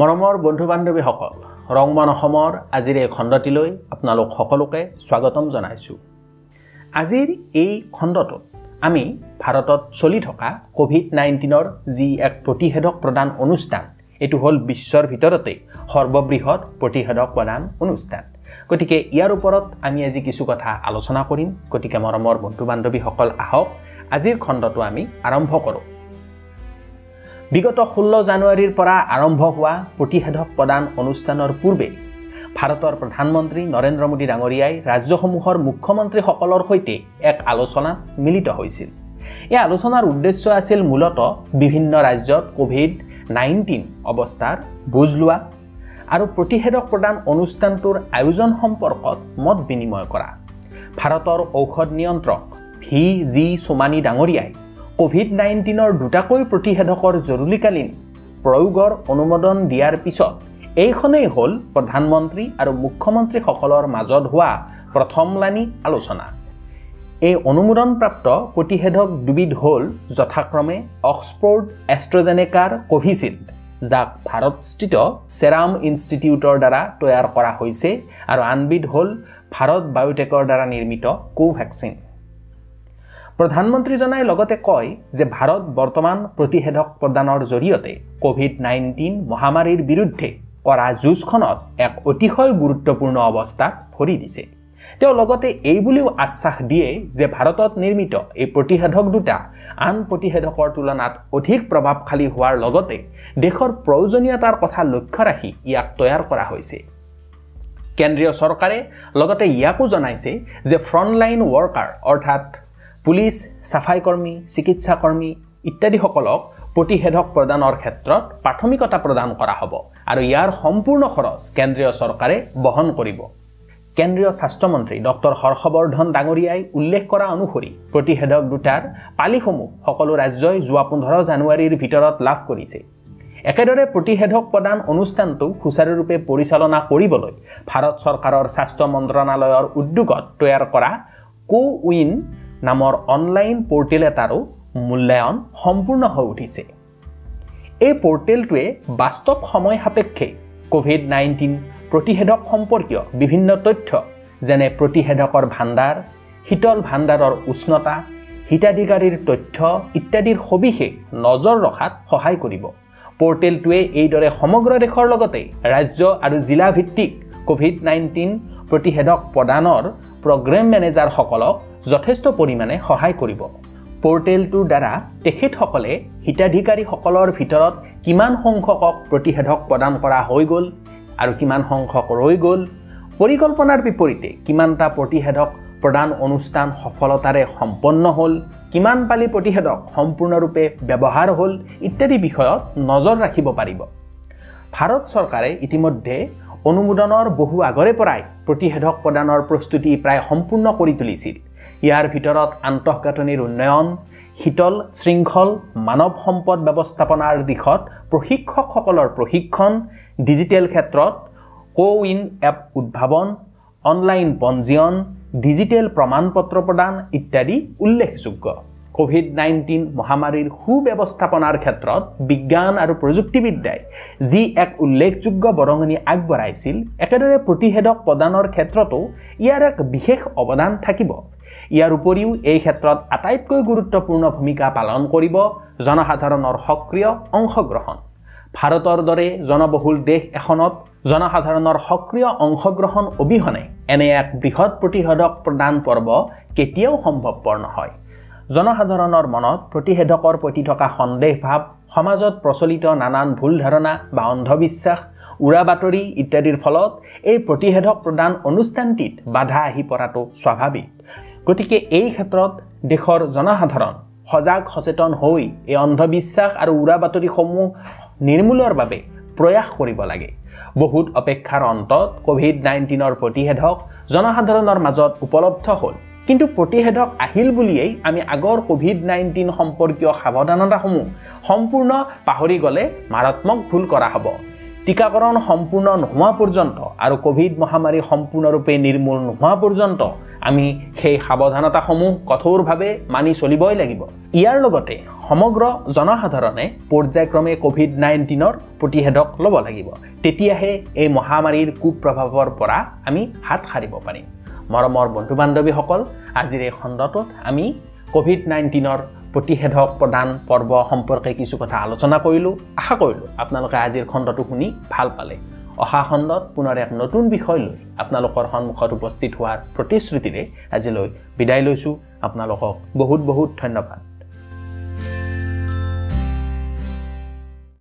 মৰমৰ বন্ধু বান্ধৱীসকল ৰংমন অসমৰ আজিৰ এই খণ্ডটিলৈ আপোনালোক সকলোকে স্বাগতম জনাইছোঁ। আজিৰ এই খণ্ডটোত আমি ভাৰতত চলি থকা ক'ভিড নাইণ্টিনৰ যি এক প্ৰতিষেধক প্ৰদান অনুষ্ঠান এইটো হ'ল বিশ্বৰ ভিতৰতে সৰ্ববৃহৎ প্ৰতিষেধক প্ৰদান অনুষ্ঠান। গতিকে ইয়াৰ ওপৰত আমি আজি কিছু কথা আলোচনা কৰিম। গতিকে মৰমৰ বন্ধু বান্ধৱীসকল আহক আজিৰ খণ্ডটো আমি আৰম্ভ কৰোঁ। বিগত ষোল্ল জানুৱাৰীৰ পৰা আৰম্ভ হোৱা প্ৰতিষেধক প্ৰদান অনুষ্ঠানৰ পূৰ্বে ভাৰতৰ প্ৰধানমন্ত্ৰী নৰেন্দ্ৰ মোদী ডাঙৰীয়াই ৰাজ্যসমূহৰ মুখ্যমন্ত্ৰীসকলৰ সৈতে এক আলোচনাত মিলিত হৈছিল। এই আলোচনাৰ উদ্দেশ্য আছিল মূলতঃ বিভিন্ন ৰাজ্যত ক'ভিড নাইণ্টিন অৱস্থাৰ বুজ লোৱা আৰু প্ৰতিষেধক প্ৰদান অনুষ্ঠানটোৰ আয়োজন সম্পৰ্কত মত বিনিময় কৰা। ভাৰতৰ ঔষধ নিয়ন্ত্ৰক ভি জি সোমানী ডাঙৰীয়াই ক'ভিড নাইণ্টিনৰ দুটাকৈ প্ৰতিষেধকৰ জৰুৰীকালীন প্ৰয়োগৰ অনুমোদন দিয়াৰ পিছত এইখনেই হ'ল প্ৰধানমন্ত্ৰী আৰু মুখ্যমন্ত্ৰীসকলৰ মাজত হোৱা প্ৰথমলানি আলোচনা। এই অনুমোদনপ্ৰাপ্ত প্ৰতিষেধক দুবিধ হ'ল যথাক্ৰমে অক্সফৰ্ড এষ্ট্ৰজেনেকাৰ কোভিচিল্ড যাক ভাৰতস্থিত ছেৰাম ইনষ্টিটিউটৰ দ্বাৰা তৈয়াৰ কৰা হৈছে আৰু আনবিধ হ'ল ভাৰত বায়'টেকৰ দ্বাৰা নিৰ্মিত কোভেক্সিন। প্ৰধানমন্ত্ৰীজনাই লগতে কয় যে ভাৰত বৰ্তমান প্ৰতিষেধক প্ৰদানৰ জৰিয়তে ক'ভিড নাইণ্টিন মহামাৰীৰ বিৰুদ্ধে কৰা যুঁজখনত এক অতিশয় গুৰুত্বপূৰ্ণ অৱস্থাত ভৰি দিছে। তেওঁ লগতে এই বুলিও আশ্বাস দিয়ে যে ভাৰতত নিৰ্মিত এই প্ৰতিষেধক দুটা আন প্ৰতিষেধকৰ তুলনাত অধিক প্ৰভাৱশালী হোৱাৰ লগতে দেশৰ প্ৰয়োজনীয়তাৰ কথা লক্ষ্য ৰাখি ইয়াক তৈয়াৰ কৰা হৈছে। কেন্দ্ৰীয় চৰকাৰে লগতে ইয়াকো জনাইছে যে ফ্ৰণ্টলাইন ৱৰ্কাৰ অৰ্থাৎ পুলিচ চাফাই কৰ্মী চিকিৎসাকৰ্মী ইত্যাদিসকলক প্ৰতিষেধক প্ৰদানৰ ক্ষেত্ৰত প্ৰাথমিকতা প্ৰদান কৰা হ'ব আৰু ইয়াৰ সম্পূৰ্ণ খৰচ কেন্দ্ৰীয় চৰকাৰে বহন কৰিব। কেন্দ্ৰীয় স্বাস্থ্যমন্ত্ৰী ডক্টৰ হৰ্ষবৰ্ধন ডাঙৰীয়াই উল্লেখ কৰা অনুসৰি প্ৰতিষেধক দুটাৰ পালিসমূহ সকলো ৰাজ্যই যোৱা পোন্ধৰ জানুৱাৰীৰ ভিতৰত লাভ কৰিছে। একেদৰে প্ৰতিষেধক প্ৰদান অনুষ্ঠানটো সুচাৰুৰূপে পৰিচালনা কৰিবলৈ ভাৰত চৰকাৰৰ স্বাস্থ্য মন্ত্ৰণালয়ৰ উদ্যোগত তৈয়াৰ কৰা কো উইন নামৰ অনলাইন পৰ্টেল এটাৰো মূল্যায়ন সম্পূৰ্ণ হৈ উঠিছে। এই পৰ্টেলটোৱে বাস্তৱ সময় সাপেক্ষে ক'ভিড নাইণ্টিন প্ৰতিষেধক সম্পৰ্কীয় বিভিন্ন তথ্য যেনে প্ৰতিষেধকৰ ভাণ্ডাৰ শীতল ভাণ্ডাৰৰ উষ্ণতা হিতাধিকাৰীৰ তথ্য ইত্যাদিৰ সবিশেষ নজৰ ৰখাত সহায় কৰিব। পৰ্টেলটোৱে এইদৰে সমগ্ৰ দেশৰ লগতে ৰাজ্য আৰু জিলাভিত্তিক ক'ভিড নাইণ্টিন প্ৰতিষেধক প্ৰদানৰ প্ৰগ্ৰেম মেনেজাৰসকলক যথেষ্ট পৰিমাণে সহায় কৰিব। পৰ্টেলটোৰ দ্বাৰা তেখেতসকলে হিতাধিকাৰীসকলৰ ভিতৰত কিমান সংখ্যকক প্ৰতিষেধক প্ৰদান কৰা হৈ গ'ল আৰু কিমান সংখ্যক ৰৈ গ'ল পৰিকল্পনাৰ বিপৰীতে কিমানটা প্ৰতিষেধক প্ৰদান অনুষ্ঠান সফলতাৰে সম্পন্ন হ'ল কিমান পালি প্ৰতিষেধক সম্পূৰ্ণৰূপে ব্যৱহাৰ হ'ল ইত্যাদি বিষয়ত নজৰ ৰাখিব পাৰিব। ভাৰত চৰকাৰে ইতিমধ্যে অনুমোদনৰ বহু আগৰে পৰাই প্ৰতিষেধক প্ৰদানৰ প্ৰস্তুতি প্ৰায় সম্পূৰ্ণ কৰি তুলিছিল। ইয়াৰ ভিতৰত আন্তঃগাঁথনিৰ উন্নয়ন শীতল শৃংখল মানৱ সম্পদ ব্যৱস্থাপনাৰ দিশত প্ৰশিক্ষকসকলৰ প্ৰশিক্ষণ ডিজিটেল ক্ষেত্ৰত কো উইন এপ উদ্ভাৱন অনলাইন পঞ্জীয়ন ডিজিটেল প্ৰমাণ পত্ৰ প্ৰদান ইত্যাদি উল্লেখযোগ্য। ক'ভিড নাইণ্টিন মহামাৰীৰ সুব্যৱস্থাপনাৰ ক্ষেত্ৰত বিজ্ঞান আৰু প্ৰযুক্তিবিদ্যাই যি এক উল্লেখযোগ্য বৰঙণি আগবঢ়াইছিল একেদৰে প্ৰতিষেধক প্ৰদানৰ ক্ষেত্ৰতো ইয়াৰ এক বিশেষ অৱদান থাকিব। ইয়াৰ উপৰিও এই ক্ষেত্ৰত আটাইতকৈ গুৰুত্বপূৰ্ণ ভূমিকা পালন কৰিব জনসাধাৰণৰ সক্ৰিয় অংশগ্ৰহণ। ভাৰতৰ দৰে জনবহুল দেশ এখনত জনসাধাৰণৰ সক্ৰিয় অংশগ্ৰহণ অবিহনে এনে এক বৃহৎ প্ৰতিষেধক প্ৰদান পৰ্ব কেতিয়াও সম্ভৱপৰ নহয়। জনসাধাৰণৰ মনত প্ৰতিষেধকৰ প্ৰতি থকা সন্দেহ ভাৱ সমাজত প্ৰচলিত নানান ভুল ধাৰণা বা অন্ধবিশ্বাস উৰা বাতৰি ইত্যাদিৰ ফলত এই প্ৰতিষেধক প্ৰদান অনুষ্ঠানটিত বাধা আহি পৰাটো স্বাভাৱিক। গতিকে এই ক্ষেত্ৰত দেশৰ জনসাধাৰণ সজাগ সচেতন হৈ এই অন্ধবিশ্বাস আৰু উৰা বাতৰিসমূহ নিৰ্মূলৰ বাবে প্ৰয়াস কৰিব লাগে। বহুত অপেক্ষাৰ অন্তত ক'ভিড নাইণ্টিনৰ প্ৰতিষেধক জনসাধাৰণৰ মাজত উপলব্ধ হ'ল। কিন্তু প্ৰতিষেধক আহিল বুলিয়েই আমি আগৰ ক'ভিড নাইণ্টিন সম্পৰ্কীয় সাৱধানতাসমূহ সম্পূৰ্ণ পাহৰি গ'লে মাৰাত্মক ভুল কৰা হ'ব। টীকাকৰণ সম্পূৰ্ণ নোহোৱা পৰ্যন্ত আৰু ক'ভিড মহামাৰী সম্পূৰ্ণৰূপে নিৰ্মূল নোহোৱা পৰ্যন্ত আমি সেই সাৱধানতাসমূহ কঠোৰভাৱে মানি চলিবই লাগিব। ইয়াৰ লগতে সমগ্ৰ জনসাধাৰণে পৰ্যায়ক্ৰমে ক'ভিড নাইণ্টিনৰ প্ৰতিষেধক ল'ব লাগিব। তেতিয়াহে এই মহামাৰীৰ কুপ্ৰভাৱৰ পৰা আমি হাত সাৰিব পাৰিম। মৰমৰ বন্ধু বান্ধৱীসকল আজিৰ এই খণ্ডটোত আমি ক'ভিড নাইণ্টিনৰ প্ৰতিষেধক প্ৰদান পৰ্ব সম্পৰ্কে কিছু কথা আলোচনা কৰিলোঁ। আশা কৰিলোঁ আপোনালোকে আজিৰ খণ্ডটো শুনি ভাল পালে। অহা খণ্ডত পুনৰ এক নতুন বিষয় লৈ আপোনালোকৰ সন্মুখত উপস্থিত হোৱাৰ প্ৰতিশ্ৰুতিৰে আজিলৈ বিদায় লৈছোঁ। আপোনালোকক বহুত বহুত ধন্যবাদ।